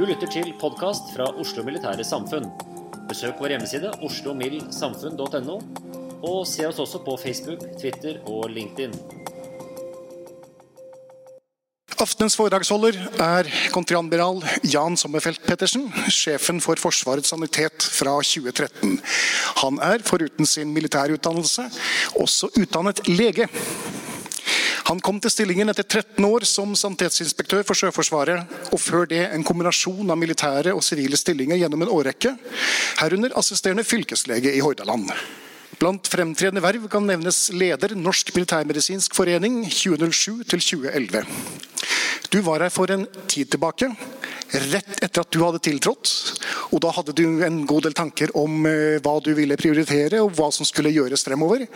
Du lytter til podkast fra Oslo Militære Samfunn. Besøk vår hjemmeside oslomildsamfunn.no, og se oss også på Facebook, Twitter og LinkedIn. Aftenens foredragsholder er kontreadmiral Jan Sommerfelt Pettersen, sjefen for Forsvarets sanitet fra 2013. Han er, foruten sin militærutdannelse, også utdannet lege. Han kom til stillingen etter 13 år som sanitetsinspektør for Sjøforsvaret, og før det en kombinasjon av militære og sivile stillinger gjennom en årrekke, herunder assisterende fylkeslege i Hordaland. Blant fremtredende verv kan nevnes leder Norsk militærmedisinsk forening 2007 til 2011. Du var her for en tid tilbake, rett etter at du hadde tiltrådt. Og da hadde du en god del tanker om eh, hva du ville prioritere, og hva som skulle gjøres fremover.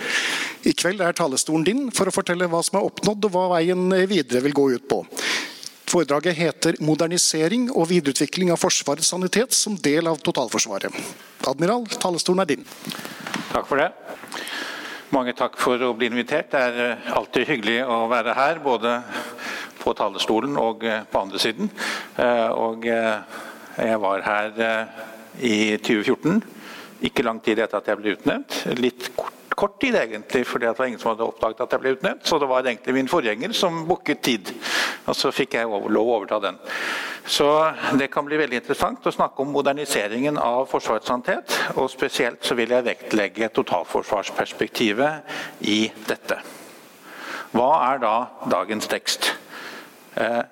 I kveld er talestolen din for å fortelle hva som er oppnådd, og hva veien videre vil gå ut på. Foredraget heter 'Modernisering og videreutvikling av Forsvarets sanitet som del av totalforsvaret'. Admiral, talestolen er din. Takk for det. Mange takk for å bli invitert. Det er eh, alltid hyggelig å være her, både på talerstolen og eh, på andre siden. Eh, Og eh, jeg var her eh, i 2014, ikke lang tid etter at jeg ble utnevnt. Litt kort, tid egentlig, fordi det var ingen som hadde oppdaget at jeg ble utnevnt. Så det var egentlig min forgjenger som booket tid. Og så fikk jeg lov å overta den. Så det kan bli veldig interessant å snakke om moderniseringen av Forsvarets sannhet. Og spesielt så vil jeg vektlegge totalforsvarsperspektivet i dette. Hva er da dagens tekst? Eh,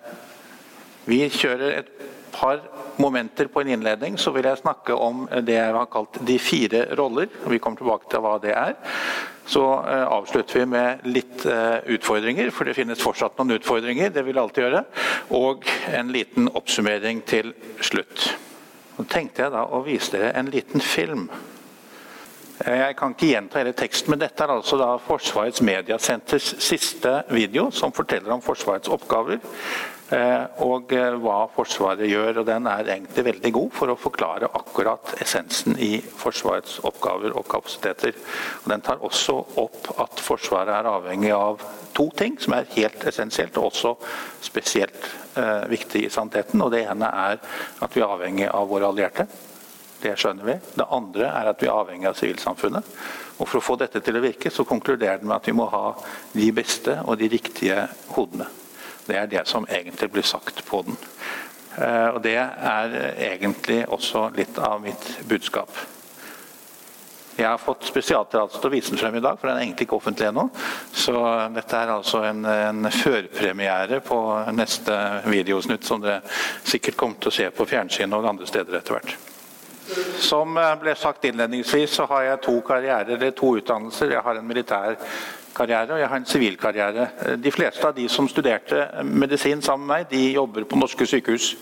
vi kjører et par momenter på en innledning. Så vil jeg snakke om det jeg har kalt de fire roller. Vi kommer tilbake til hva det er. Så eh, avslutter vi med litt eh, utfordringer, for det finnes fortsatt noen utfordringer. det vil alltid gjøre, Og en liten oppsummering til slutt. Så tenkte jeg da å vise dere en liten film. Eh, Jeg kan ikke gjenta hele teksten, men dette er altså da Forsvarets mediasenters siste video, som forteller om Forsvarets oppgaver eh, og eh, hva Forsvaret gjør. og Den er egentlig veldig god for å forklare akkurat essensen i Forsvarets oppgaver og kapasiteter. Og Den tar også opp at Forsvaret er avhengig av to ting som er helt essensielt, og også spesielt eh, viktig i sannheten. Og Det ene er at vi er avhengig av våre allierte. Det skjønner vi. Det andre er at vi er avhengig av sivilsamfunnet. Og For å få dette til å virke, så konkluderer den med at vi må ha de beste og de riktige hodene. Det er det som egentlig blir sagt på den. Eh, Og Det er egentlig også litt av mitt budskap. Jeg har fått spesialtillatelse til å vise den frem i dag, for den er egentlig ikke offentlig ennå. Så dette er altså en, en førpremiere på neste videosnutt, som dere sikkert kommer til å se på fjernsynet og andre steder etter hvert. Som eh, ble sagt innledningsvis, så har jeg to karrierer, eller to utdannelser. Jeg har en militær karriere, og jeg har en sivilkarriere. De fleste av de som studerte medisin sammen med meg, de jobber på norske sykehus.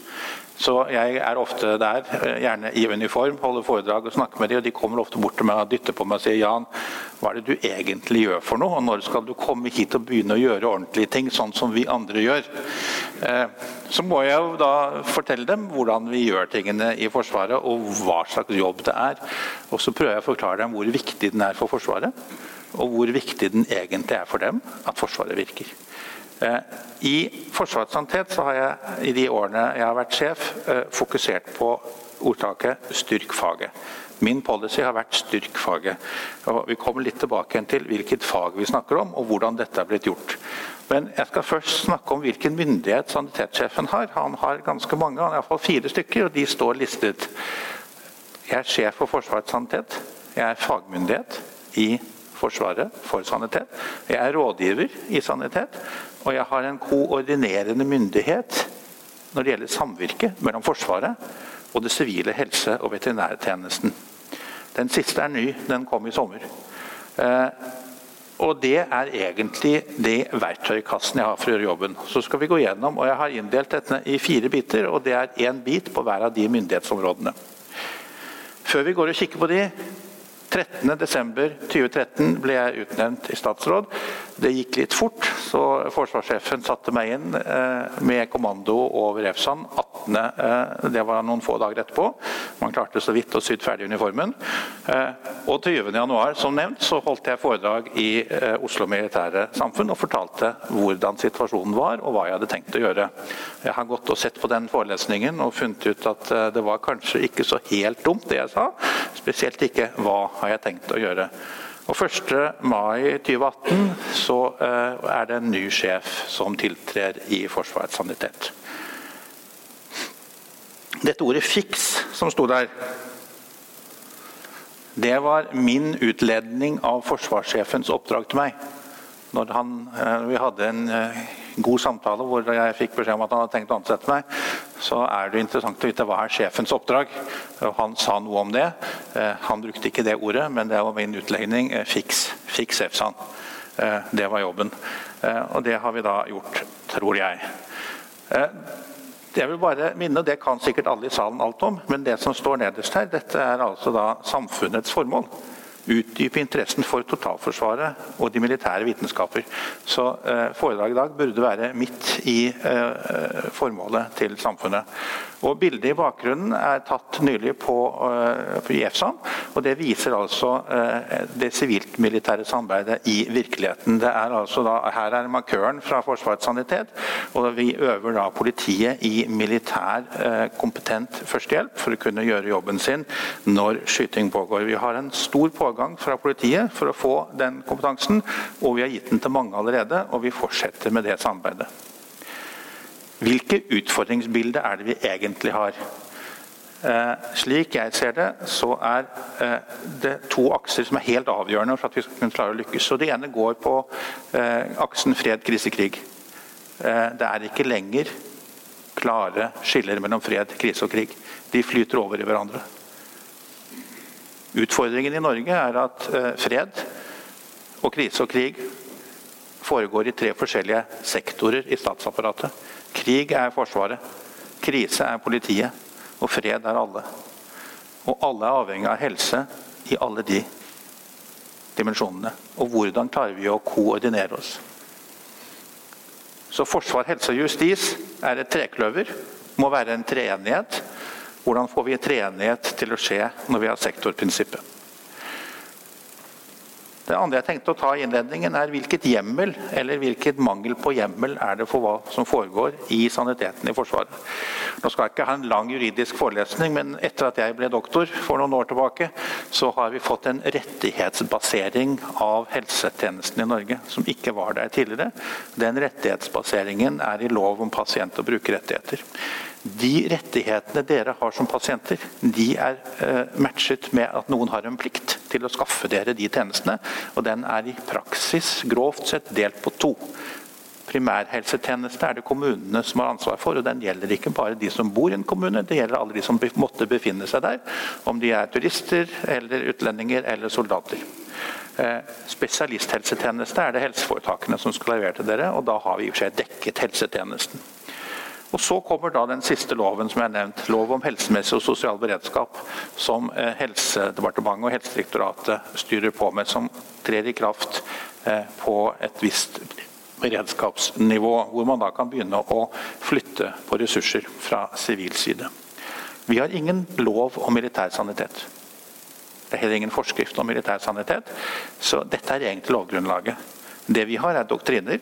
Så jeg er ofte der, gjerne i uniform, holder foredrag og snakker med dem. Og de kommer ofte bort til meg og dytter på meg og sier Jan, hva er det du egentlig gjør for noe? Og når skal du komme hit og begynne å gjøre ordentlige ting, sånn som vi andre gjør? Så må jeg jo da fortelle dem hvordan vi gjør tingene i Forsvaret, og hva slags jobb det er. Og så prøver jeg å forklare dem hvor viktig den er for Forsvaret og hvor viktig den egentlig er for dem at Forsvaret virker. Eh, I Forsvarets sannhet har jeg i de årene jeg har vært sjef, eh, fokusert på ordtaket 'styrk faget'. Min policy har vært 'styrk faget'. Vi kommer litt tilbake til hvilket fag vi snakker om, og hvordan dette er blitt gjort. Men jeg skal først snakke om hvilken myndighet sanitetssjefen har. Han har ganske mange, han har iallfall fire stykker, og de står listet. Jeg er sjef for Forsvarets sanitet. Jeg er fagmyndighet i Forsvaret for sanitet. Jeg er rådgiver i sanitet, og jeg har en koordinerende myndighet når det gjelder samvirke mellom Forsvaret og det sivile helse- og veterinærtjenesten. Den siste er ny, den kom i sommer. Eh, og det er egentlig det verktøykassen jeg har for å gjøre jobben. Så skal vi gå gjennom, og Jeg har inndelt dette i fire biter, og det er én bit på hver av de myndighetsområdene. Før vi går og kikker på de, 13.12.2013 ble jeg utnevnt i statsråd. Det gikk litt fort, så forsvarssjefen satte meg inn eh, med kommando over EFSAN 18. Eh, det var noen få dager etterpå. Man klarte så vidt å sy ferdig uniformen. Eh, og 20.1, som nevnt, så holdt jeg foredrag i Oslo Militære Samfunn og fortalte hvordan situasjonen var, og hva jeg hadde tenkt å gjøre. Jeg har gått og sett på den forelesningen og funnet ut at det var kanskje ikke så helt dumt, det jeg sa. Spesielt ikke hva har jeg tenkt å gjøre. Og 1. mai 2018 så uh, er det en ny sjef som tiltrer i Forsvarets sanitet. Dette ordet 'fiks' som sto der, det var min utledning av forsvarssjefens oppdrag til meg. Når han, uh, vi hadde en uh, god samtale hvor jeg fikk beskjed om at han hadde tenkt å ansette meg, så er det interessant å vite hva er sjefens oppdrag. Og han sa noe om det. Eh, han brukte ikke det ordet, men det var min utlegning. Fiks, fiks, fiks EFSAN. Eh, det var jobben. Og det har vi da gjort, tror jeg. Jeg vil bare minne, Det kan sikkert alle i salen alt om, men det som står nederst her, dette er altså da samfunnets formål utdype interessen for totalforsvaret og de militære vitenskaper. Så eh, foredraget i dag burde være midt i eh, formålet til samfunnet. Og Bildet i bakgrunnen er tatt nylig på, uh, på EFSAN. og Det viser altså det sivilt-militære samarbeidet i virkeligheten. Det er altså da, her er markøren fra Forsvarets sanitet, og vi øver da politiet i militær kompetent førstehjelp for å kunne gjøre jobben sin når skyting pågår. Vi har en stor pågang fra politiet for å få den kompetansen, og vi har gitt den til mange allerede, og vi fortsetter med det samarbeidet. Hvilke utfordringsbilde er det vi egentlig har? Eh, slik jeg ser det, så er eh, det to akser som er helt avgjørende for at vi skal kunne klare å lykkes. Så Det ene går på eh, aksen fred, krise, krig. Eh, det er ikke lenger klare skiller mellom fred, krise og krig. De flyter over i hverandre. Utfordringen i Norge er at eh, fred og krise og krig foregår i tre forskjellige sektorer i statsapparatet. Krig er Forsvaret, krise er politiet, og fred er alle. Og alle er avhengig av helse i alle de dimensjonene. Og hvordan klarer vi å koordinere oss? Så forsvar, helse og justis er et trekløver. Må være en treenighet. Hvordan får vi treenighet til å skje når vi har sektorprinsippet? Det andre jeg tenkte å ta i innledningen, er hvilket hjemmel, eller hvilket mangel på hjemmel er det for hva som foregår i saniteten i Forsvaret. Nå skal jeg ikke ha en lang juridisk forelesning, men etter at jeg ble doktor for noen år tilbake, så har vi fått en rettighetsbasering av helsetjenesten i Norge, som ikke var der tidligere. Den rettighetsbaseringen er i lov om pasient- og brukerrettigheter. De rettighetene dere har som pasienter, de er uh, matchet med at noen har en plikt til å skaffe dere de tjenestene. Og den er i praksis grovt sett delt på to. Primærhelsetjeneste er det kommunene som har ansvar for, og den gjelder ikke bare de som bor i en kommune, det gjelder alle de som måtte befinne seg der. Om de er turister, eller utlendinger eller soldater. Eh, spesialisthelsetjeneste er det helseforetakene som skal levere til dere, og da har vi i og for seg dekket helsetjenesten. Og Så kommer da den siste loven som jeg har nevnt, lov om helsemessig og sosial beredskap, som eh, Helsedepartementet og Helsedirektoratet styrer på med, som trer i kraft eh, på et visst beredskapsnivå, hvor man da kan begynne å flytte på ressurser fra sivil side. Vi har ingen lov om militær sanitet. Det er heller ingen forskrift om militær sanitet, så dette er egentlig lovgrunnlaget. Det vi har, er doktriner.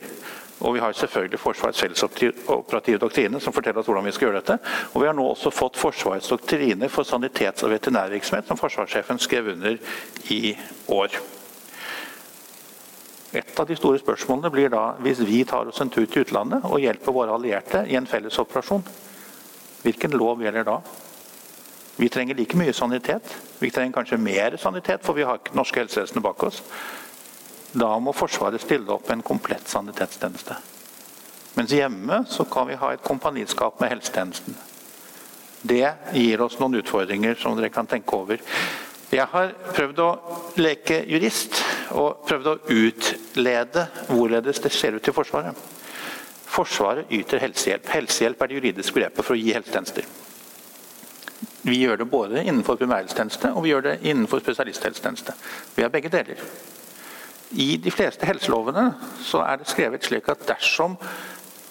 Og vi har selvfølgelig Forsvarets fellesoperative doktrine, som forteller oss hvordan vi skal gjøre dette. Og vi har nå også fått Forsvarets doktrine for sanitets- og veterinærvirksomhet, som forsvarssjefen skrev under i år. Et av de store spørsmålene blir da hvis vi tar oss en tur til utlandet og hjelper våre allierte i en fellesoperasjon. Hvilken lov gjelder da? Vi trenger like mye sanitet. Vi trenger kanskje mer sanitet, for vi har ikke norske helsevesenet bak oss. Da må Forsvaret stille opp en komplett sanitetstjeneste. Mens hjemme så kan vi ha et kompaniskap med helsetjenesten. Det gir oss noen utfordringer som dere kan tenke over. Jeg har prøvd å leke jurist og prøvd å utlede hvorledes det ser ut i Forsvaret. Forsvaret yter helsehjelp. Helsehjelp er det juridiske begrepet for å gi helsetjenester. Vi gjør det både innenfor primærhelsetjeneste og vi gjør det innenfor spesialisthelsetjeneste. Vi har begge deler. I de fleste helselovene så er det skrevet slik at dersom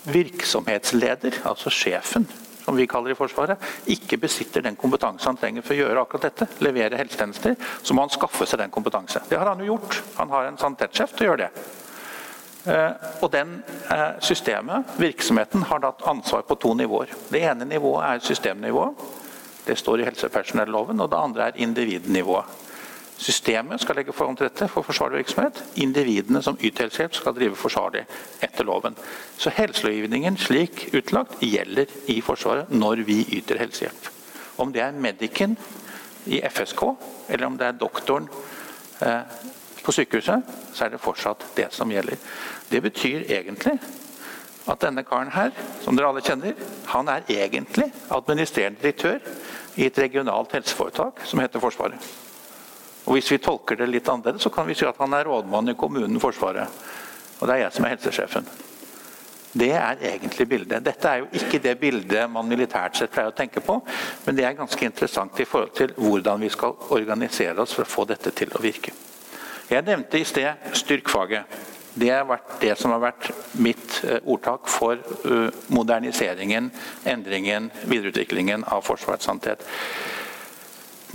virksomhetsleder, altså sjefen, som vi kaller i Forsvaret, ikke besitter den kompetanse han trenger for å gjøre akkurat dette, levere helsetjenester, så må han skaffe seg den kompetanse. Det har han jo gjort. Han har en sanitetssjef til å gjøre det. Eh, og den eh, systemet, virksomheten, har hatt ansvar på to nivåer. Det ene nivået er systemnivået. Det står i helsepersonelloven. Og det andre er individnivået. Systemet skal legge forhånd til dette for forsvarlig virksomhet. Individene som yter helsehjelp, skal drive forsvarlig etter loven. Så helselovgivningen slik utlagt gjelder i Forsvaret når vi yter helsehjelp. Om det er medicen i FSK, eller om det er doktoren eh, på sykehuset, så er det fortsatt det som gjelder. Det betyr egentlig at denne karen her, som dere alle kjenner, han er egentlig administrerende direktør i et regionalt helseforetak som heter Forsvaret. Og Hvis vi tolker det litt annerledes, så kan vi si at han er rådmann i kommunen Forsvaret. Og det er jeg som er helsesjefen. Det er egentlig bildet. Dette er jo ikke det bildet man militært sett pleier å tenke på, men det er ganske interessant i forhold til hvordan vi skal organisere oss for å få dette til å virke. Jeg nevnte i sted styrkfaget. Det har vært det som har vært mitt eh, ordtak for eh, moderniseringen, endringen, videreutviklingen av Forsvarets sannhet.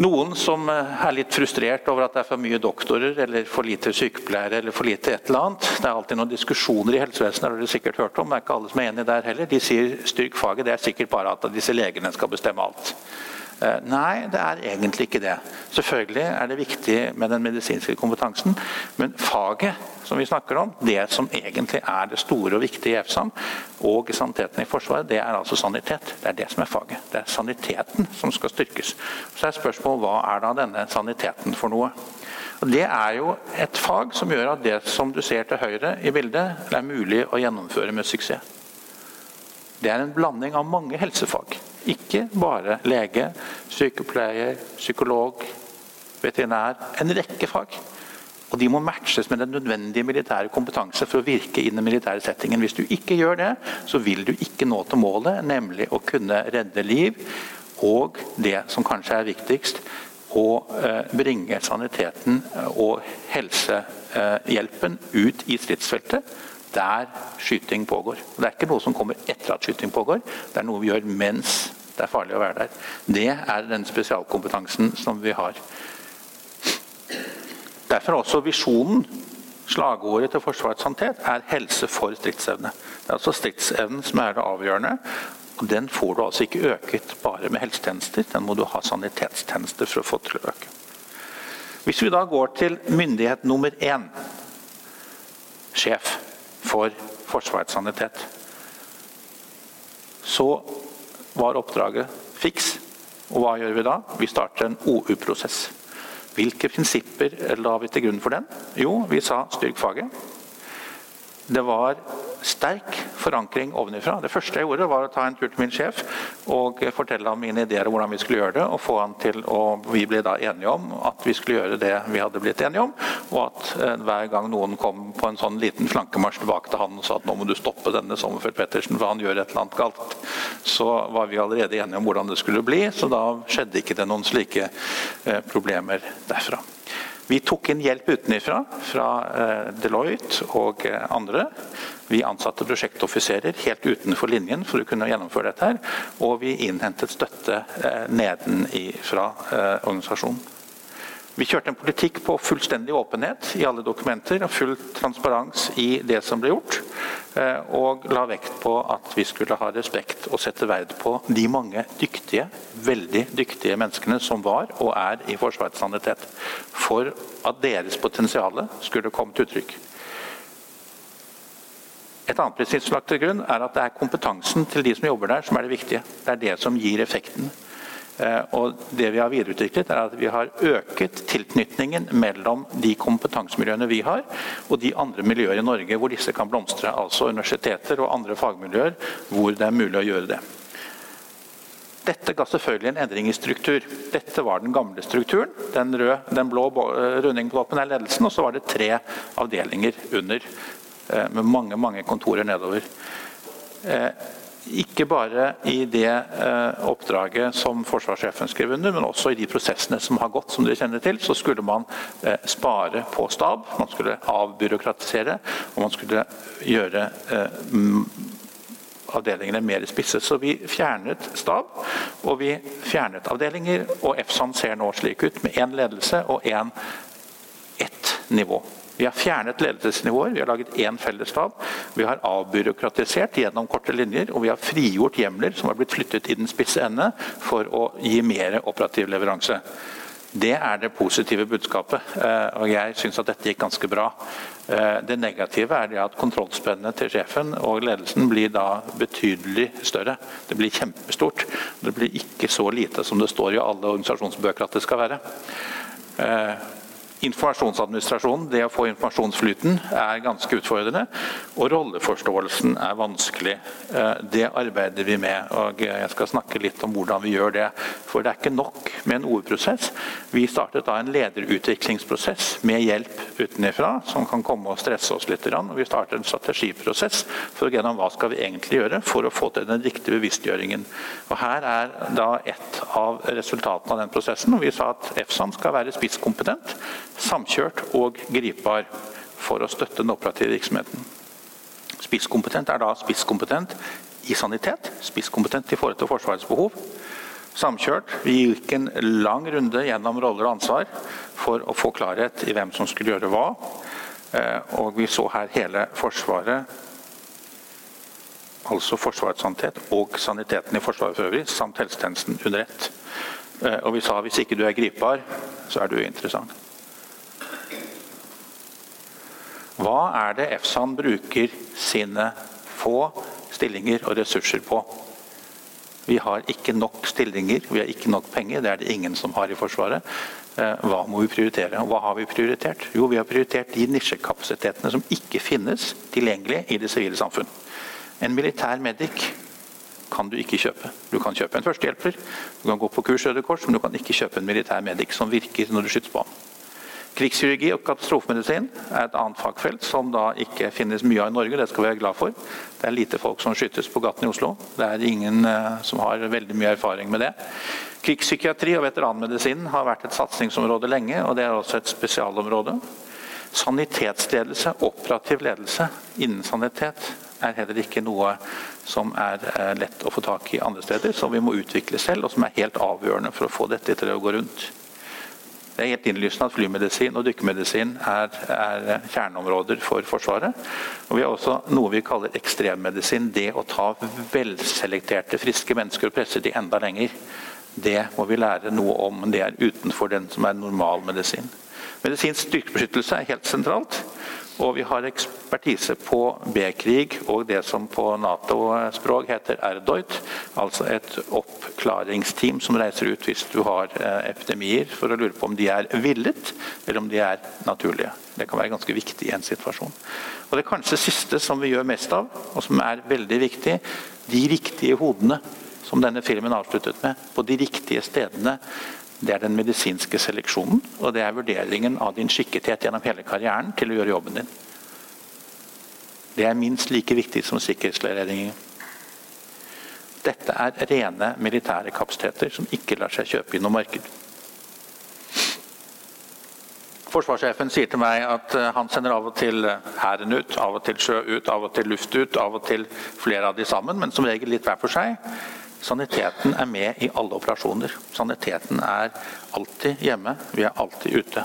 Noen som eh, er litt frustrert over at det er for mye doktorer eller for lite sykepleiere eller for lite et eller annet. Det er alltid noen diskusjoner i helsevesenet, det har dere sikkert hørt om. Det er ikke alle som er enige der heller. De sier styrk faget. Det er sikkert bare at disse legene skal bestemme alt. Eh, nei, det er egentlig ikke det. Selvfølgelig er det viktig med den medisinske kompetansen, men faget som vi snakker om, det som egentlig er det store og viktige i EFSAM og saniteten i Forsvaret, det er altså sanitet. Det er det som er faget. Det er saniteten som skal styrkes. Så er spørsmålet hva er da denne saniteten for noe? Og Det er jo et fag som gjør at det som du ser til høyre i bildet, er mulig å gjennomføre med suksess. Det er en blanding av mange helsefag. Ikke bare lege, sykepleier, psykolog, veterinær. En rekke fag. Og De må matches med den nødvendige militære kompetanse for å virke i den militære settingen. Hvis du ikke gjør det, så vil du ikke nå til målet, nemlig å kunne redde liv. Og det som kanskje er viktigst, å eh, bringe saniteten og helsehjelpen ut i stridsfeltet der skyting pågår. Det er ikke noe som kommer etter at skyting pågår, det er noe vi gjør mens det er farlig å være der. Det er den spesialkompetansen som vi har. Derfor er også visjonen, slagordet til Forsvarets håndtet, er 'helse for stridsevne'. Det er altså stridsevnen som er det avgjørende. og Den får du altså ikke øket bare med helsetjenester, den må du ha sanitetstjenester for å få til å øke. Hvis vi da går til myndighet nummer én, sjef for Forsvarets sanitet, så var oppdraget fiks. Og hva gjør vi da? Vi starter en OU-prosess. Hvilke prinsipper la vi til grunn for den? Jo, vi sa styrk faget. Det var sterk forankring ovenifra. Det første jeg gjorde, var å ta en tur til min sjef og fortelle ham mine ideer om hvordan vi skulle gjøre det. og få han til å, Vi ble da enige om at vi skulle gjøre det vi hadde blitt enige om. Og at eh, hver gang noen kom på en sånn liten slankemarsj tilbake til han og sa at nå må du stoppe denne Sommerfeld Pettersen, for han gjør et eller annet galt, så var vi allerede enige om hvordan det skulle bli. Så da skjedde ikke det noen slike eh, problemer derfra. Vi tok inn hjelp utenfra, fra eh, Deloitte og eh, andre. Vi ansatte prosjektoffiserer helt utenfor linjen for å kunne gjennomføre dette. her, Og vi innhentet støtte neden nedenfra organisasjonen. Vi kjørte en politikk på fullstendig åpenhet i alle dokumenter og full transparens i det som ble gjort. Og la vekt på at vi skulle ha respekt og sette verd på de mange dyktige, veldig dyktige menneskene som var og er i Forsvarets sanitet. For at deres potensial skulle komme til uttrykk. Et annet prinsipp som lagt til grunn er at det er kompetansen til de som jobber der, som er det viktige. Det er det som gir effekten. Eh, og det vi har videreutviklet, er at vi har øket tilknytningen mellom de kompetansemiljøene vi har, og de andre miljøer i Norge hvor disse kan blomstre. Altså universiteter og andre fagmiljøer hvor det er mulig å gjøre det. Dette ga selvfølgelig en endring i struktur. Dette var den gamle strukturen. Den, rød, den blå rundingen på toppen er ledelsen, og så var det tre avdelinger under. Eh, med mange, mange kontorer nedover. Ikke bare i det eh, oppdraget som forsvarssjefen skrev under, men også i de prosessene som har gått, som dere kjenner til, så skulle man eh, spare på stab. Man skulle avbyråkratisere, og man skulle gjøre eh, avdelingene mer spisse. Så vi fjernet stab, og vi fjernet avdelinger. Og EFSAN ser nå slik ut, med én ledelse og én ett nivå. Vi har fjernet ledelsesnivåer, vi har laget én fellesstab. Vi har avbyråkratisert gjennom korte linjer, og vi har frigjort hjemler som har blitt flyttet i den spisse ende for å gi mer operativ leveranse. Det er det positive budskapet, eh, og jeg syns at dette gikk ganske bra. Eh, det negative er det at kontrollspennet til sjefen og ledelsen blir da betydelig større. Det blir kjempestort. Det blir ikke så lite som det står i alle organisasjonsbøker at det skal være. Informasjonsadministrasjonen, det å få informasjonsflyten, er ganske utfordrende. Og rolleforståelsen er vanskelig. Eh, det arbeider vi med. og Jeg skal snakke litt om hvordan vi gjør det. For det er ikke nok med en ordprosess. Vi startet da en lederutviklingsprosess med hjelp utenfra, som kan komme og stresse oss litt. Og vi startet en strategiprosess for å gjennom hva skal vi egentlig gjøre for å få til den riktige bevisstgjøringen. Og Her er da et av resultatene av den prosessen. og Vi sa at EFSAN skal være spisskompetent samkjørt og gripbar for å støtte den operative virksomheten. Spisskompetent er da spisskompetent i sanitet, spisskompetent i forhold til Forsvarets behov. Samkjørt. Vi gikk en lang runde gjennom roller og ansvar for å få klarhet i hvem som skulle gjøre hva. Eh, og vi så her hele Forsvaret, altså Forsvarets sanitet og saniteten i Forsvaret for øvrig, samt helsetjenesten under ett. Eh, og vi sa hvis ikke du er gripbar, så er du uinteressant. Hva er det EFSAN bruker sine få stillinger og ressurser på? Vi har ikke nok stillinger, vi har ikke nok penger. Det er det ingen som har i Forsvaret. Eh, hva må vi prioritere? Og hva har vi prioritert? Jo, vi har prioritert de nisjekapasitetene som ikke finnes tilgjengelig i det sivile samfunn. En militær medic kan du ikke kjøpe. Du kan kjøpe en førstehjelper, du kan gå på kurs Røde Kors, men du kan ikke kjøpe en militær medic som virker når du skyter på ham. Krigskirurgi og katastrofemedisin er et annet fagfelt som da ikke finnes mye av i Norge. Det skal vi være glad for. Det er lite folk som skytes på gaten i Oslo. Det er ingen uh, som har veldig mye erfaring med det. Krigspsykiatri og veteranmedisin har vært et satsingsområde lenge, og det er også et spesialområde. Sanitetsledelse, operativ ledelse innen sanitet, er heller ikke noe som er uh, lett å få tak i andre steder, som vi må utvikle selv, og som er helt avgjørende for å få dette til å gå rundt. Det er helt innlysende at flymedisin og dykkemedisin er, er, kjerneområder for Forsvaret. Og vi har også noe vi kaller ekstremmedisin. Det å ta velselekterte, friske mennesker og presse de enda lenger. Det må vi lære noe om, det er utenfor den som er normalmedisin. Medisinsk styrkebeskyttelse er helt sentralt. Og vi har ekspertise på B-krig og det som på Nato-språk heter RDOIT, altså et oppklaringsteam som reiser ut hvis du har eh, epidemier, for å lure på om de er villet, eller om de er naturlige. Det kan være ganske viktig i en situasjon. Og Det kanskje siste som vi gjør mest av, og som er veldig viktig, de riktige hodene som denne filmen avsluttet med, på de riktige stedene det er den medisinske seleksjonen, og det er vurderingen av din skikkethet gjennom hele karrieren til å gjøre jobben din. Det er minst like viktig som sikkerhetsklareringen. Dette er rene militære kapasiteter som ikke lar seg kjøpe i noe marked. Forsvarssjefen sier til meg at eh, han sender av og til eh, hæren ut, av og til sjø ut, av og til luft ut, av og til flere av de sammen, men som regel litt hver for seg. Saniteten er med i alle operasjoner. Saniteten er alltid hjemme, vi er alltid ute.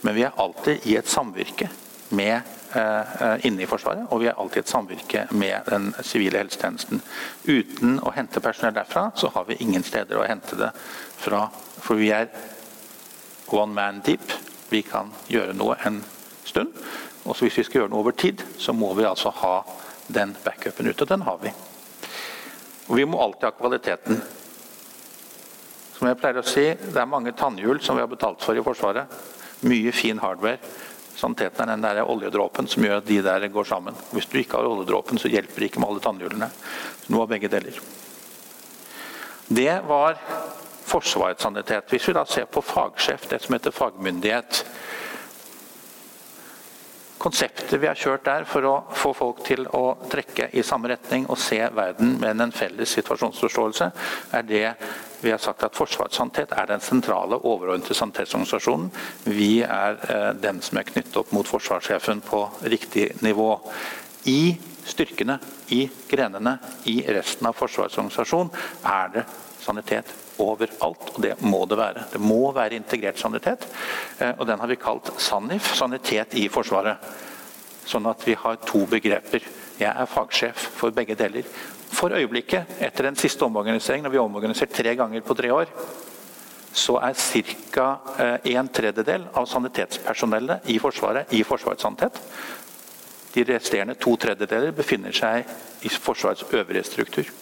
Men vi er alltid i et samvirke med, eh, inne i Forsvaret, og vi er alltid et samvirke med den sivile helsetjenesten. Uten å hente personell derfra, så har vi ingen steder å hente det fra. For vi er one man deep. Vi kan gjøre noe en stund. Og hvis vi skal gjøre noe over tid, så må vi altså ha den backupen ute. Den har vi. Og vi må alltid ha kvaliteten. Som jeg pleier å si, det er mange tannhjul som vi har betalt for i Forsvaret. Mye fin hardware. Saniteten er den der oljedråpen som gjør at de der går sammen. Hvis du ikke har oljedråpen, så hjelper det ikke med alle tannhjulene. Nå har begge deler. Det var Forsvarets sannhet. Hvis vi da ser på fagsjef, det som heter fagmyndighet, Konseptet vi har kjørt der for å få folk til å trekke i samme retning og se verden med en felles situasjonsforståelse, er det vi har sagt at Forsvarets sannhet er den sentrale, overordnede sannhetsorganisasjonen. Vi er eh, den som er knyttet opp mot forsvarssjefen på riktig nivå. I styrkene, i grenene, i resten av Forsvarets organisasjon er det sanitet overalt, og det må det være. Det må være integrert sanitet, eh, og den har vi kalt SANIF, sanitet i Forsvaret. Sånn at vi har to begreper. Jeg er fagsjef for begge deler. For øyeblikket, etter den siste omorganiseringen, når vi har omorganisert tre ganger på tre år, så er ca. Eh, en tredjedel av sanitetspersonellet i Forsvaret i Forsvarets sanitet. De resterende to tredjedeler befinner seg i Forsvarets øvrige struktur.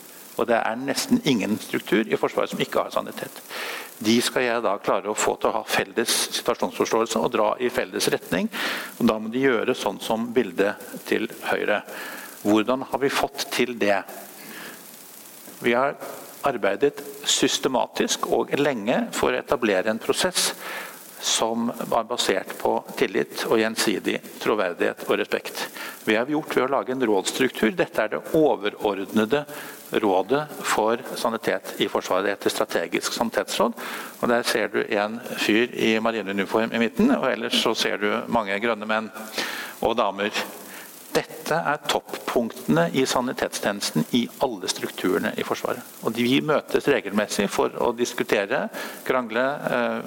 Og det er nesten ingen struktur i Forsvaret som ikke har sanitet. De skal jeg da klare å få til å ha felles situasjonsforståelse og dra i felles retning. Og da må de gjøre sånn som bildet til høyre. Hvordan har vi fått til det? Vi har arbeidet systematisk og lenge for å etablere en prosess som var basert på tillit og gjensidig troverdighet og respekt. Vi har gjort ved å lage en rådsstruktur. Dette er det overordnede rådet for sanitet i Forsvaret. Det heter Strategisk sanitetsråd. Og Der ser du en fyr i marineuniform i midten, og ellers så ser du mange grønne menn og damer. Dette er toppunktene i sanitetstjenesten i alle strukturene i Forsvaret. Og Vi møtes regelmessig for å diskutere, krangle, eh,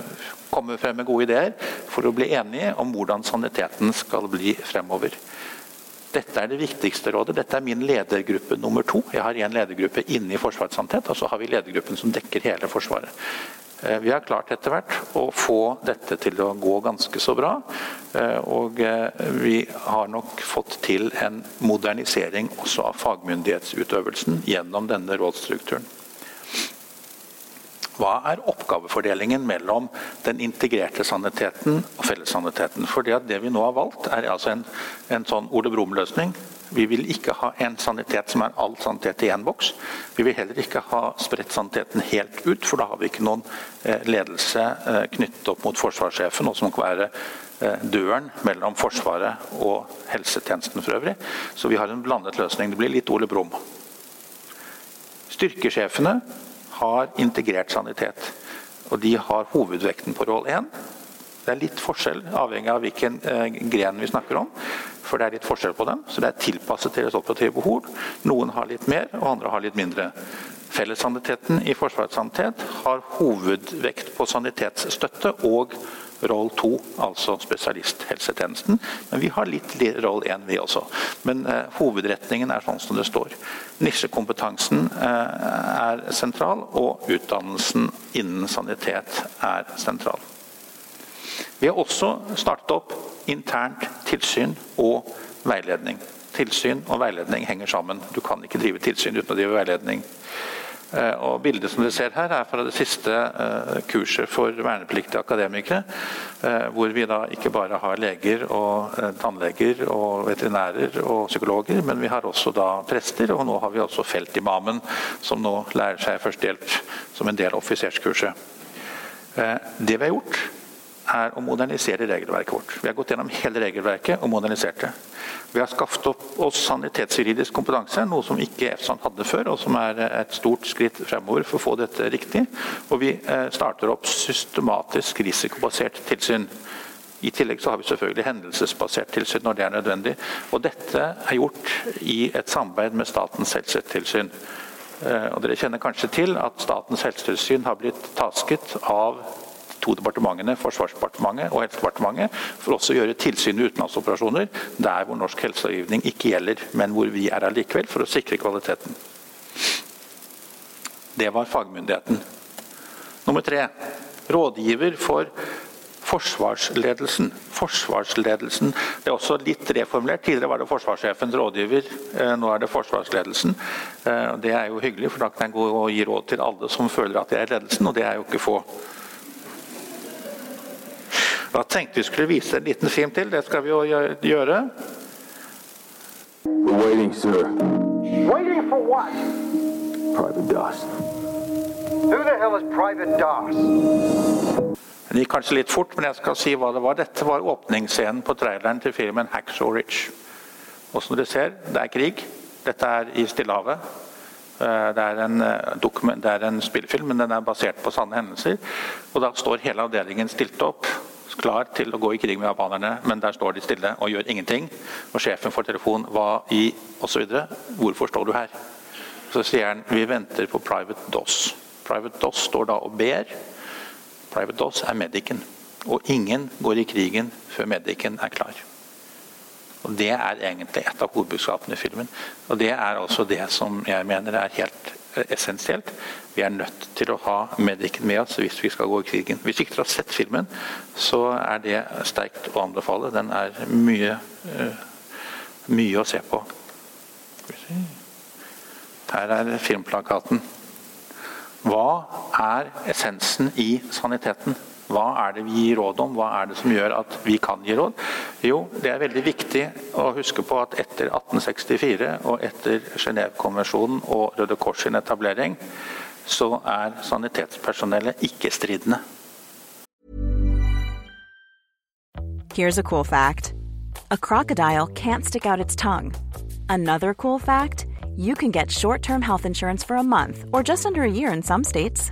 komme frem med gode ideer for å bli enige om hvordan saniteten skal bli fremover. Dette er det viktigste rådet. Dette er min ledergruppe nummer to. Jeg har en ledergruppe inne i Forsvarets sannhet, og så har vi ledergruppen som dekker hele Forsvaret. Eh, vi har klart etter hvert å få dette til å gå ganske så bra. Eh, og eh, vi har nok fått til en modernisering også av fagmyndighetsutøvelsen gjennom denne rådsstrukturen. Hva er oppgavefordelingen mellom den integrerte saniteten og fellessaniteten? For det vi nå har valgt, er altså en, en sånn Ole Brumm-løsning. Vi vil ikke ha en sanitet som er all sanitet i én boks. Vi vil heller ikke ha spredt saniteten helt ut, for da har vi ikke noen eh, ledelse eh, knyttet opp mot forsvarssjefen, og som kan være eh, døren mellom Forsvaret og helsetjenesten for øvrig. Så vi har en blandet løsning. Det blir litt Ole Brumm. Styrkesjefene har integrert sanitet. Og de har hovedvekten på roll 1. Det er litt forskjell avhengig av hvilken eh, gren vi snakker om. For det er litt forskjell på dem, så det er tilpasset deres operative behov. Noen har litt mer, og andre har litt mindre. Fellessaniteten i Forsvarets sanitet har hovedvekt på sanitetsstøtte og roll 2, altså spesialisthelsetjenesten. Men vi har litt roll 1, vi også. Men eh, hovedretningen er sånn som det står. Nisjekompetansen eh, er sentral, og utdannelsen innen sanitet er sentral. Vi har også startet opp internt tilsyn og veiledning. Tilsyn og veiledning henger sammen. Du kan ikke drive tilsyn uten å drive veiledning. Eh, og Bildet som dere ser her er fra det siste eh, kurset for vernepliktige akademikere. Eh, hvor vi da ikke bare har leger og tannleger og veterinærer og psykologer, men vi har også da prester, og nå har vi også feltimamen, som nå lærer seg førstehjelp som en del av offiserskurset. Det vi har gjort, er å modernisere regelverket vårt. Vi har gått gjennom hele regelverket og modernisert det. Vi har skaffet opp oss sanitetsjuridisk kompetanse, noe som ikke EFSAN hadde før, og som er et stort skritt fremover for å få dette riktig. Og vi eh, starter opp systematisk risikobasert tilsyn. I tillegg så har vi selvfølgelig hendelsesbasert tilsyn når det er nødvendig. Og dette er gjort i et samarbeid med Statens helsetilsyn. Eh, og dere kjenner kanskje til at Statens helsetilsyn har blitt tasket av to departementene, Forsvarsdepartementet og Helsedepartementet, for også å gjøre tilsyn med utenlandsoperasjoner der hvor norsk helselovgivning ikke gjelder, men hvor vi er allikevel, for å sikre kvaliteten. Det var fagmyndigheten. Nummer tre rådgiver for forsvarsledelsen. Forsvarsledelsen. Det er også litt reformulert. Tidligere var det forsvarssjefens rådgiver, eh, nå er det forsvarsledelsen. Eh, det er jo hyggelig, for da kan jeg gå og gi råd til alle som føler at de er ledelsen, og det er jo ikke få. Da tenkte vi skulle vise en liten film til. Det skal vi jo gjøre. We're waiting, sir. Waiting for what? Private DOS. Who the hell is Private DOS? Det gikk kanskje litt fort, men jeg skal si hva det var. Dette var åpningsscenen på traileren til filmen 'Hacksaw Ridge'. Og som dere ser, det er krig. Dette er i Stillehavet. Eh, det er, en, eh, det er en spillefilm, men den er basert på sanne hendelser. Og da står hele avdelingen stilt opp klar til å gå i krig med japanerne, men der står de stille og gjør ingenting. Og sjefen får telefon hva i osv. Hvorfor står du her? Så sier han vi venter på Private DOS. Private DOS står da og ber. Private DOS er medicen. Og ingen går i krigen før medicen er klar. Og Det er egentlig et av hovedbudskapene i filmen. Og det er altså det som jeg mener er helt essensielt. Vi er nødt til å ha medicen med oss hvis vi skal gå i krigen. Hvis ikke dere har sett filmen, så er det sterkt å anbefale. Den er mye, uh, mye å se på. Her er filmplakaten. Hva er essensen i saniteten? Hva er det vi gir råd om? Hva er det som gjør at vi kan gi råd? Jo, det er veldig viktig å huske på at etter 1864 og etter Genévekonvensjonen og Røde Kors sin etablering, så er sanitetspersonellet ikke-stridende. Here's a cool fact. A crocodile can't stick out its tongue. Another cool fact, you can get short-term health insurance for a month or just under a year in some states.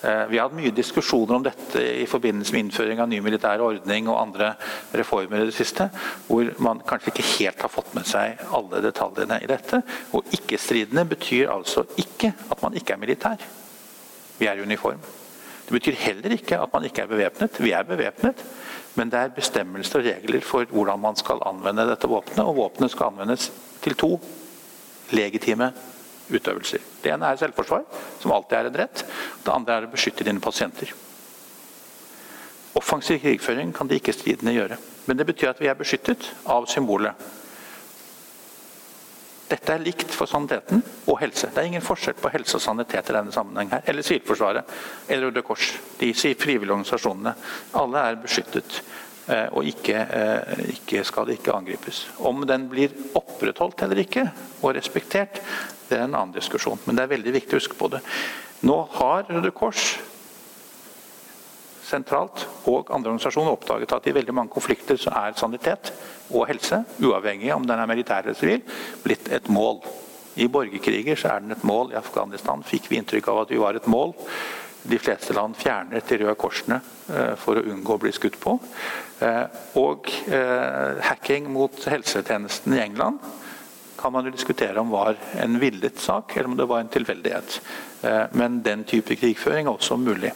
Vi har hatt mye diskusjoner om dette i forbindelse med innføring av ny militær ordning og andre reformer i det siste, hvor man kanskje ikke helt har fått med seg alle detaljene i dette. Og ikke-stridende betyr altså ikke at man ikke er militær. Vi er i uniform. Det betyr heller ikke at man ikke er bevæpnet. Vi er bevæpnet, men det er bestemmelser og regler for hvordan man skal anvende dette våpenet, og våpenet skal anvendes til to legitime utøvelser. Det ene er selvforsvar, som alltid er en rett. Det andre er å beskytte dine pasienter. Offensiv krigføring kan de ikke-stridende gjøre. Men det betyr at vi er beskyttet av symbolet. Dette er likt for saniteten og helse. Det er ingen forskjell på helse og sanitet i denne sammenheng her. Eller Sivilforsvaret eller Røde Kors. De frivillige organisasjonene. Alle er beskyttet. Eh, og ikke, eh, ikke, skal det ikke angripes. Om den blir opprettholdt eller ikke, og respektert, det er en annen diskusjon. Men det er veldig viktig å huske på det. Nå har Røde Kors sentralt og andre organisasjoner oppdaget at i veldig mange konflikter så er sanitet og helse, uavhengig om den er militær eller sivil, blitt et mål. I borgerkriger så er den et mål. I Afghanistan fikk vi inntrykk av at vi var et mål. De fleste land fjernet de røde korsene eh, for å unngå å bli skutt på. Eh, og eh, hacking mot helsetjenesten i England kan man jo diskutere om var en villet sak, eller om det var en tilfeldighet. Men den type krigføring er også mulig.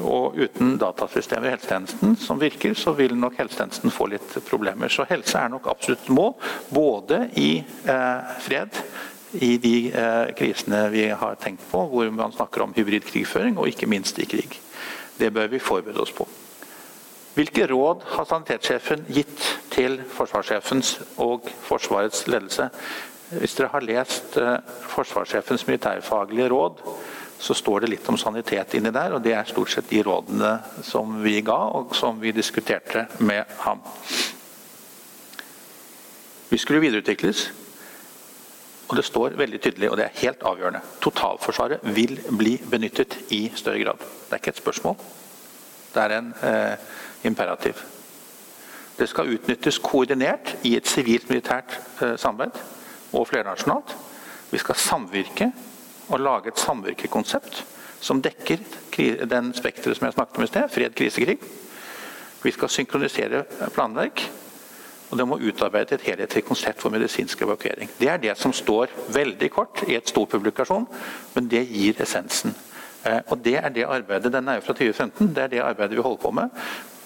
Og uten datasystemer i helsetjenesten som virker, så vil nok helsetjenesten få litt problemer. Så helse er nok absolutt mål, både i eh, fred, i de eh, krisene vi har tenkt på, hvor man snakker om hybridkrigføring, og ikke minst i krig. Det bør vi forberede oss på. Hvilke råd har sanitetssjefen gitt til forsvarssjefens og Forsvarets ledelse? Hvis dere har lest eh, forsvarssjefens militærfaglige råd, så står det litt om sanitet inni der. Og det er stort sett de rådene som vi ga, og som vi diskuterte med ham. Vi skulle videreutvikles. Og det står veldig tydelig, og det er helt avgjørende, totalforsvaret vil bli benyttet i større grad. Det er ikke et spørsmål. Det er en eh, imperativ. Det skal utnyttes koordinert i et sivilt-militært eh, samarbeid og flernasjonalt. Vi skal samvirke og lage et samvirkekonsept som dekker den spekteret som jeg snakket om i sted. Fred, krise, krig. Vi skal synkronisere planverk. Og det må utarbeide et helhetlig konsept for medisinsk evakuering. Det er det som står veldig kort i et stor publikasjon, men det gir essensen. Eh, og det er det arbeidet, Den er jo fra 2015. Det er det arbeidet vi holder på med.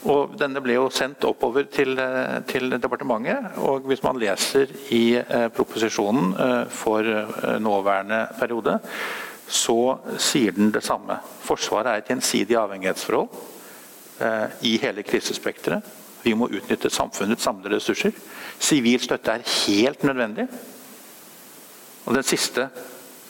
Og denne ble jo sendt oppover til, eh, til departementet. Og hvis man leser i eh, proposisjonen eh, for nåværende periode, så sier den det samme. Forsvaret er et gjensidig avhengighetsforhold i hele krisespekteret. Vi må utnytte samfunnets samlede ressurser. Sivil støtte er helt nødvendig. Og den siste,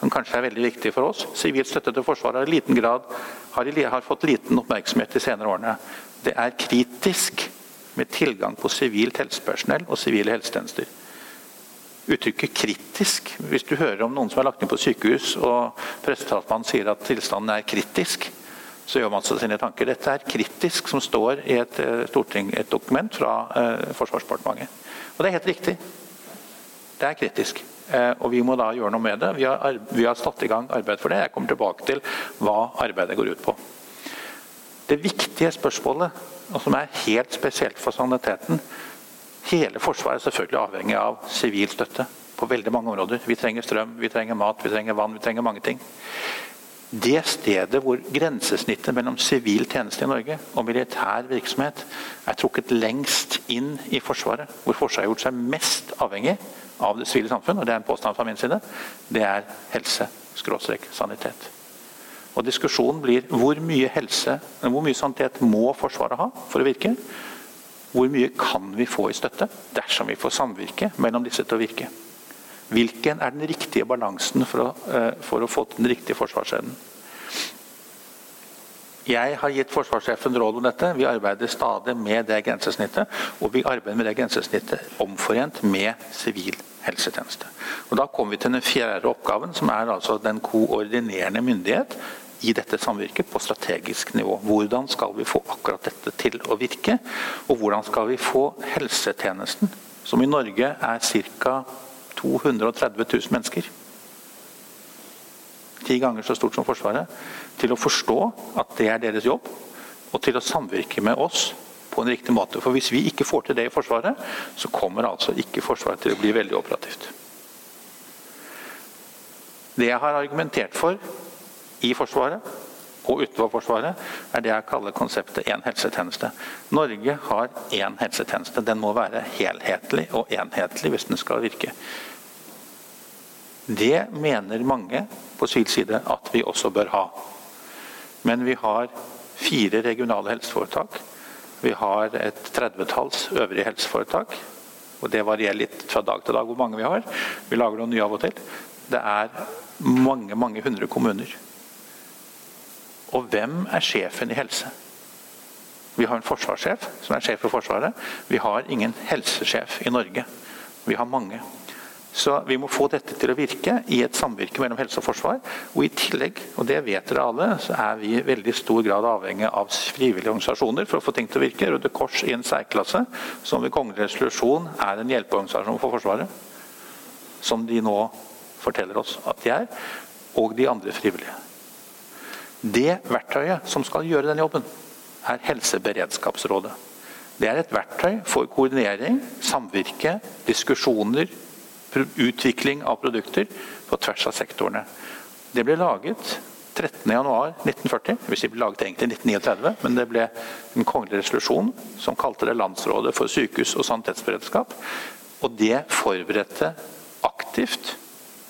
som kanskje er veldig viktig for oss, sivil støtte til Forsvaret har i liten grad har, har fått liten oppmerksomhet de senere årene det er kritisk med tilgang på sivilt helsepersonell og sivile helsetjenester. Uttrykket 'kritisk' Hvis du hører om noen som er lagt inn på sykehus, og pressetalsmannen sier at tilstanden er kritisk, så gjør man seg sine tanker. Dette er kritisk, som står i et, eh, storting, et dokument fra eh, Forsvarsdepartementet. Og det er helt riktig. Det er kritisk. Uh, og vi må da gjøre noe med det. Vi har, vi har satt i gang arbeid for det. Jeg kommer tilbake til hva arbeidet går ut på. Det viktige spørsmålet, og som er helt spesielt for saniteten Hele Forsvaret er selvfølgelig avhengig av sivil støtte på veldig mange områder. Vi trenger strøm, vi trenger mat, vi trenger vann, vi trenger mange ting. Det stedet hvor grensesnittet mellom sivil tjeneste i Norge og militær virksomhet er trukket lengst inn i Forsvaret, hvor Forsvaret har gjort seg mest avhengig av det sivile samfunn, og det er en påstand fra min side, det er helse-sanitet. Og Diskusjonen blir hvor mye helse, hvor mye sanitet må Forsvaret ha for å virke? Hvor mye kan vi få i støtte dersom vi får samvirke mellom disse til å virke? Hvilken er den riktige balansen for å, eh, for å få til den riktige forsvarsevnen? Jeg har gitt forsvarssjefen råd om dette. Vi arbeider stadig med det grensesnittet. Og vi arbeider med det grensesnittet omforent med sivil helsetjeneste. Og Da kommer vi til den fjerde oppgaven, som er altså den koordinerende myndighet i dette samvirket på strategisk nivå. Hvordan skal vi få akkurat dette til å virke? Og hvordan skal vi få helsetjenesten, som i Norge er ca. 230 000 mennesker, ti ganger så stort som Forsvaret, til å forstå at det er deres jobb, og til å samvirke med oss på en riktig måte. For hvis vi ikke får til det i Forsvaret, så kommer altså ikke Forsvaret til å bli veldig operativt. Det jeg har argumentert for i Forsvaret og utenfor Forsvaret, er det jeg kaller konseptet én helsetjeneste. Norge har én helsetjeneste. Den må være helhetlig og enhetlig hvis den skal virke. Det mener mange på sivil side at vi også bør ha. Men vi har fire regionale helseforetak. Vi har et tredvetalls øvrige helseforetak. Og det varierer litt fra dag til dag hvor mange vi har. Vi lager noen nye av og til. Det er mange, mange hundre kommuner. Og hvem er sjefen i helse? Vi har en forsvarssjef som er sjef for Forsvaret. Vi har ingen helsesjef i Norge. Vi har mange. Så vi må få dette til å virke i et samvirke mellom helse og forsvar. Og i tillegg, og det vet dere alle, så er vi i veldig stor grad avhengig av frivillige organisasjoner for å få ting til å virke. Røde Kors i en særklasse, som ved kongelig resolusjon er en hjelpeorganisasjon for Forsvaret. Som de nå forteller oss at de er. Og de andre frivillige. Det verktøyet som skal gjøre den jobben, er Helseberedskapsrådet. Det er et verktøy for koordinering, samvirke, diskusjoner, utvikling av produkter på tvers av sektorene. Det ble laget 13.1.1940. Det ble laget egentlig 1939, men det ble en kongelig resolusjon som kalte det Landsrådet for sykehus- og sanitetsberedskap. Og det forberedte aktivt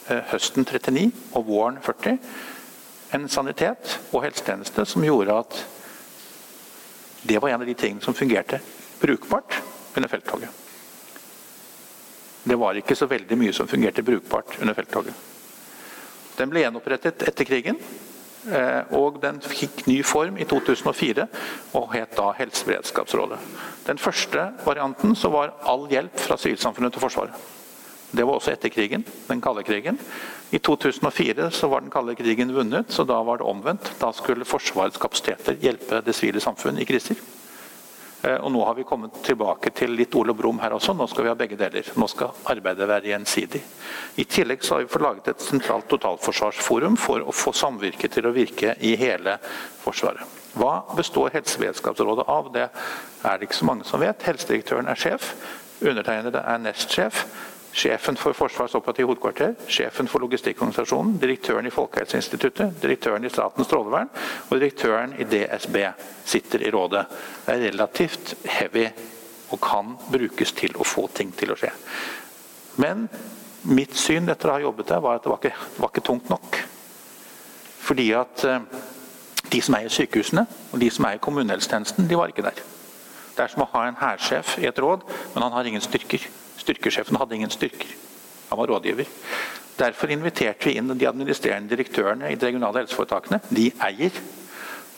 eh, høsten 39 og våren 40 en sanitet og helsetjeneste som gjorde at det var en av de tingene som fungerte brukbart under felttoget. Det var ikke så veldig mye som fungerte brukbart under felttoget. Den ble gjenopprettet etter krigen, eh, og den fikk ny form i 2004 og het da Helseberedskapsrådet. Den første varianten så var all hjelp fra sivilsamfunnet til Forsvaret. Det var også etter krigen, den kalde krigen. I 2004 så var den kalde krigen vunnet, så da var det omvendt. Da skulle Forsvarets kapasiteter hjelpe det sivile samfunn i kriser. Eh, og nå har vi kommet tilbake til litt Ole Brumm her også. Nå skal vi ha begge deler. Nå skal arbeidet være gjensidig. I tillegg så har vi fått laget et sentralt totalforsvarsforum for å få samvirket til å virke i hele Forsvaret. Hva består Helseberedskapsrådet av? Det er det ikke så mange som vet. Helsedirektøren er sjef. Undertegnede er nestsjef sjefen for Forsvarets operative hovedkvarter, sjefen for logistikkorganisasjonen, direktøren i Folkehelseinstituttet, direktøren i Statens strålevern og direktøren i DSB sitter i rådet. Det er relativt heavy og kan brukes til å få ting til å skje. Men mitt syn etter å ha jobbet der, var at det var ikke, var ikke tungt nok. Fordi at eh, de som er i sykehusene og de som er i kommunehelsetjenesten, de var ikke der. Det er som å ha en hærsjef i et råd, men han har ingen styrker. Styrkesjefen hadde ingen styrker. Han var rådgiver. Derfor inviterte vi inn de administrerende direktørene i de regionale helseforetakene. De eier,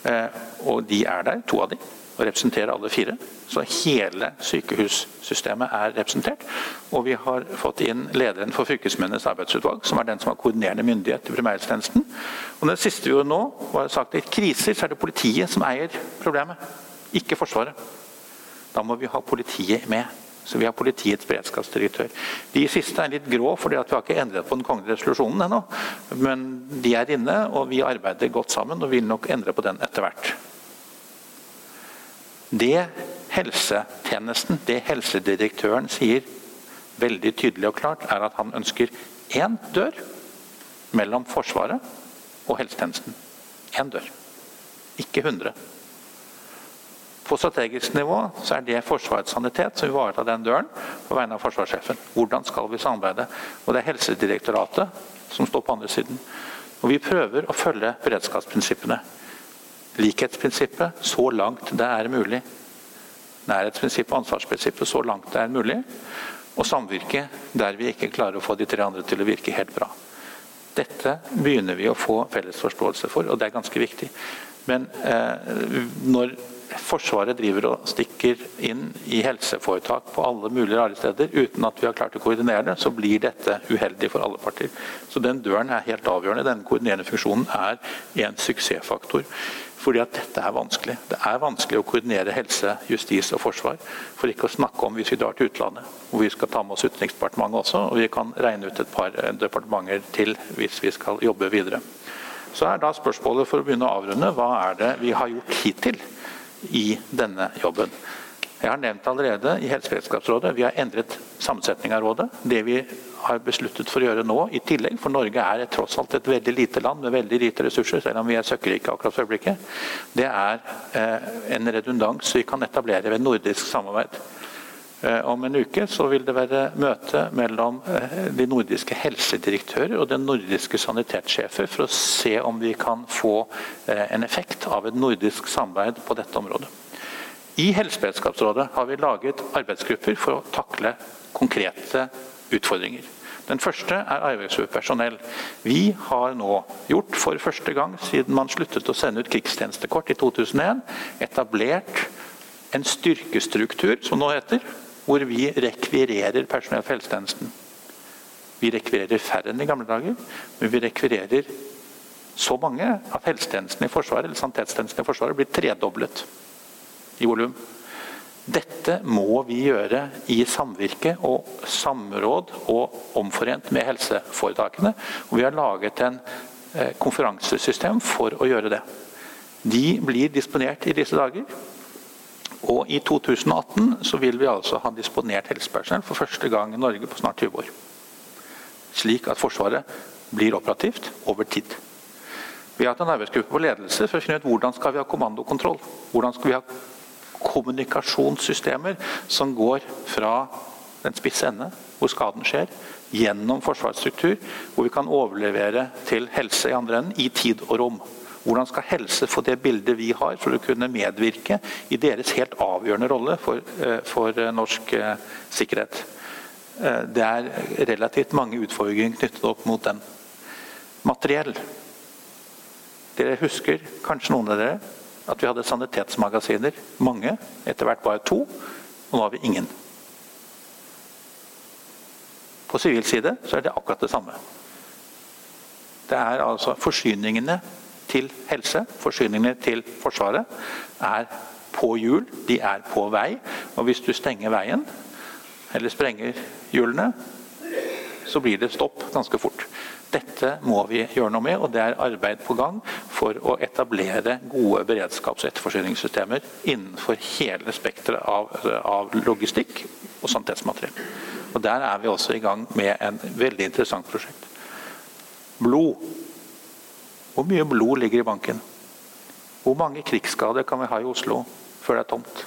eh, og de er der, to av dem, og representerer alle fire. Så hele sykehussystemet er representert. Og vi har fått inn lederen for fylkesmennenes arbeidsutvalg, som er den som har koordinerende myndighet i primærhelsetjenesten. Og det siste vi gjorde nå, var sagt at i kriser så er det politiet som eier problemet, ikke Forsvaret. Da må vi ha politiet med. Så vi har politiets beredskapsdirektør. De siste er litt grå, fordi vi har ikke endret på den kongelige resolusjonen ennå. Men de er inne, og vi arbeider godt sammen og vil nok endre på den etter hvert. Det helsetjenesten, det helsedirektøren sier veldig tydelig og klart, er at han ønsker én dør mellom Forsvaret og helsetjenesten. Én dør. Ikke 100. På strategisk nivå så er det Forsvarets sanitet som ivaretar den døren på vegne av forsvarssjefen. Hvordan skal vi samarbeide? Og det er Helsedirektoratet som står på andre siden. Og Vi prøver å følge beredskapsprinsippene. Likhetsprinsippet så langt det er mulig. Nærhetsprinsippet og ansvarsprinsippet så langt det er mulig. Og samvirke der vi ikke klarer å få de tre andre til å virke helt bra. Dette begynner vi å få felles forståelse for, og det er ganske viktig. Men eh, når Forsvaret driver og stikker inn i helseforetak på alle mulige rare steder uten at vi har klart å koordinere det, så blir dette uheldig for alle partier. Så den døren er helt avgjørende. Denne koordinerende funksjonen er en suksessfaktor. Fordi at dette er vanskelig. Det er vanskelig å koordinere helse, justis og forsvar. For ikke å snakke om hvis vi drar til utlandet. Hvor vi skal ta med oss Utenriksdepartementet også. Og vi kan regne ut et par departementer til hvis vi skal jobbe videre. Så er da spørsmålet for å begynne å avrunde, hva er det vi har gjort hittil? I denne jobben. Jeg har nevnt allerede i Helseberedskapsrådet vi har endret sammensetning av rådet. Det vi har besluttet for å gjøre nå, i tillegg, for Norge er tross alt et veldig lite land med veldig lite ressurser, selv om vi er søkkrike akkurat for øyeblikket, det er eh, en redundans vi kan etablere ved nordisk samarbeid. Eh, om en uke så vil det være møte mellom eh, de nordiske helsedirektører og de nordiske sanitetssjefer for å se om vi kan få eh, en effekt av et nordisk samarbeid på dette området. I Helseberedskapsrådet har vi laget arbeidsgrupper for å takle konkrete utfordringer. Den første er arbeidsgruppe personell. Vi har nå gjort for første gang siden man sluttet å sende ut krigstjenestekort i 2001, etablert en styrkestruktur, som nå heter, hvor vi rekvirerer personell for helsetjenesten. Vi rekvirerer færre enn i gamle dager, men vi rekvirerer så mange at helsetjenesten i Forsvaret eller sanitetstjenesten i Forsvaret blir tredoblet i volum. Dette må vi gjøre i samvirke og samråd og omforent med helseforetakene. Og vi har laget en eh, konferansesystem for å gjøre det. De blir disponert i disse dager. Og i 2018 så vil vi altså ha disponert helsepersonell for første gang i Norge på snart 20 år. Slik at Forsvaret blir operativt over tid. Vi har hatt en arbeidsgruppe på ledelse for å finne ut hvordan skal vi ha kommandokontroll. Hvordan skal vi ha kommunikasjonssystemer som går fra den spisse ende, hvor skaden skjer, gjennom forsvarsstruktur, hvor vi kan overlevere til helse i andre enden i tid og rom. Hvordan skal helse få det bildet vi har, for å kunne medvirke i deres helt avgjørende rolle for, eh, for eh, norsk eh, sikkerhet? Det er relativt mange utfordringer knyttet opp mot den. Materiell. Dere husker, kanskje noen av dere, at vi hadde sanitetsmagasiner. Mange. Etter hvert bare to. Og nå har vi ingen. På sivil side så er det akkurat det samme. Det er altså forsyningene til helse, forsyningene til Forsvaret, er på hjul. De er på vei. Og hvis du stenger veien, eller sprenger hjulene, så blir det stopp ganske fort. Dette må vi gjøre noe med, og det er arbeid på gang for å etablere gode beredskaps- og etterforsyningssystemer innenfor hele spekteret av, av, logistikk og sanitetsmateriell. Og Der er vi også i gang med en veldig interessant prosjekt. Blod hvor mye blod ligger i banken? Hvor mange krigsskader kan vi ha i Oslo før det er tomt?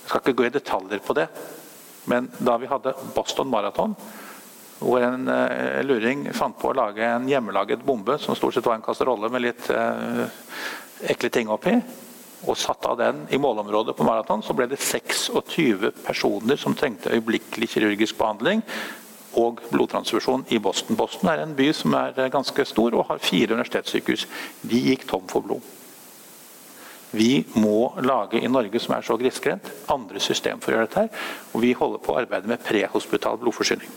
Jeg skal ikke gå i detaljer på det, men da vi hadde Boston Marathon, hvor en uh, luring fant på å lage en hjemmelaget bombe som stort sett var en kasserolle med litt eh, ekle ting oppi, og satte av den i målområdet på maraton, så ble det 26 personer som trengte øyeblikkelig kirurgisk behandling og blodtransfusjon i Boston. Boston er en by som er ganske stor og har fire universitetssykehus. De gikk tom for blod. Vi må lage i Norge, som er så grisgrendt, andre system for å gjøre dette. her, og Vi holder på å arbeide med prehospital blodforsyning.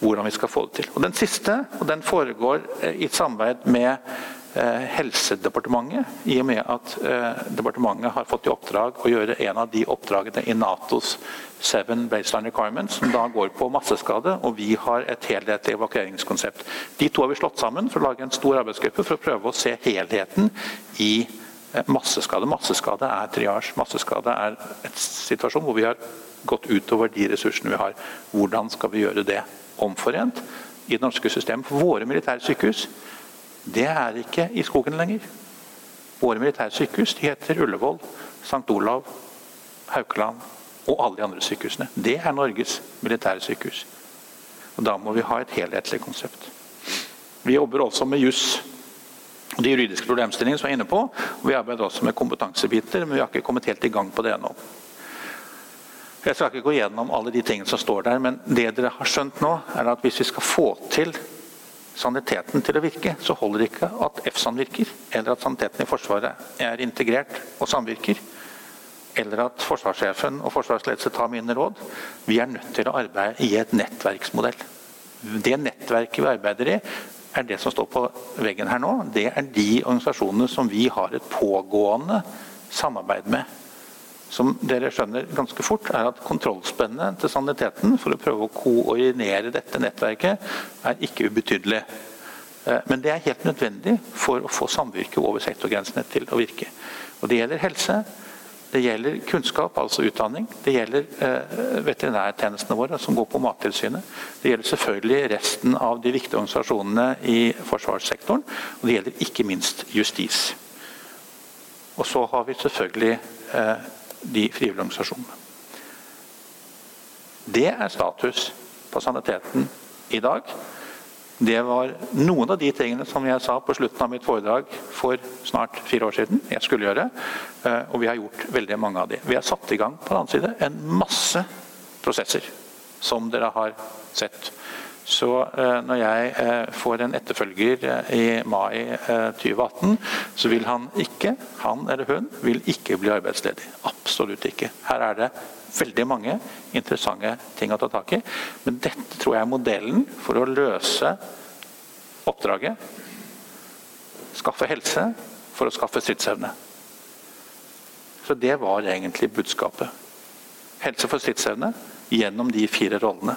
Hvordan vi skal få det til. Og Den siste og den foregår eh, i samarbeid med Eh, Helsedepartementet, i og med at eh, departementet har fått i oppdrag å gjøre en av de oppdragene i Natos Seven Baseline Requirements, som da går på masseskade, og vi har et helhetlig evakueringskonsept. De to har vi slått sammen for å lage en stor arbeidsgruppe for å prøve å se helheten i eh, masseskade. Masseskade er triasj. Masseskade er et situasjon hvor vi har gått utover de ressursene vi har. Hvordan skal vi gjøre det omforent i det norske systemet? For våre militære sykehus det er ikke i skogen lenger. Våre militære sykehus heter Ullevål, St. Olav, Haukeland og alle de andre sykehusene. Det er Norges militære sykehus. Og Da må vi ha et helhetlig konsept. Vi jobber også med juss de juridiske problemstillingene som er inne på. Vi arbeider også med kompetansebiter, men vi har ikke kommet helt i gang på det ennå. Jeg skal ikke gå gjennom alle de tingene som står der, men det dere har skjønt nå, er at hvis vi skal få til saniteten til å virke, så holder det ikke at EFSAN virker, eller at saniteten i Forsvaret er integrert og samvirker, eller at forsvarssjefen og forsvarsledelse tar mine råd. Vi er nødt til å arbeide i et nettverksmodell. Det nettverket vi arbeider i, er det som står på veggen her nå. Det er de organisasjonene som vi har et pågående samarbeid med som dere skjønner ganske fort, er at kontrollspennet til saniteten for å prøve å koordinere dette nettverket, er ikke ubetydelig. Eh, men det er helt nødvendig for å få samvirket over sektorgrensene til å virke. Og Det gjelder helse, det gjelder kunnskap, altså utdanning. Det gjelder eh, veterinærtjenestene våre, som går på Mattilsynet. Det gjelder selvfølgelig resten av de viktige organisasjonene i forsvarssektoren. Og det gjelder ikke minst justis. Og så har vi selvfølgelig eh, de frivillige organisasjonene. Det er status på saniteten i dag. Det var noen av de tingene som jeg sa på slutten av mitt foredrag for snart fire år siden jeg skulle gjøre. Eh, og vi har gjort veldig mange av de. Vi har satt i gang på den annen side en masse prosesser som dere har sett. Så eh, når jeg eh, får en etterfølger eh, i mai 2018, så vil han ikke, han eller hun, vil ikke bli arbeidsledig. Absolutt ikke. Her er det veldig mange interessante ting å ta tak i. Men dette tror jeg er modellen for å løse oppdraget. Skaffe helse for å skaffe stridsevne. Så det var egentlig budskapet. Helse for stridsevne gjennom de fire rollene.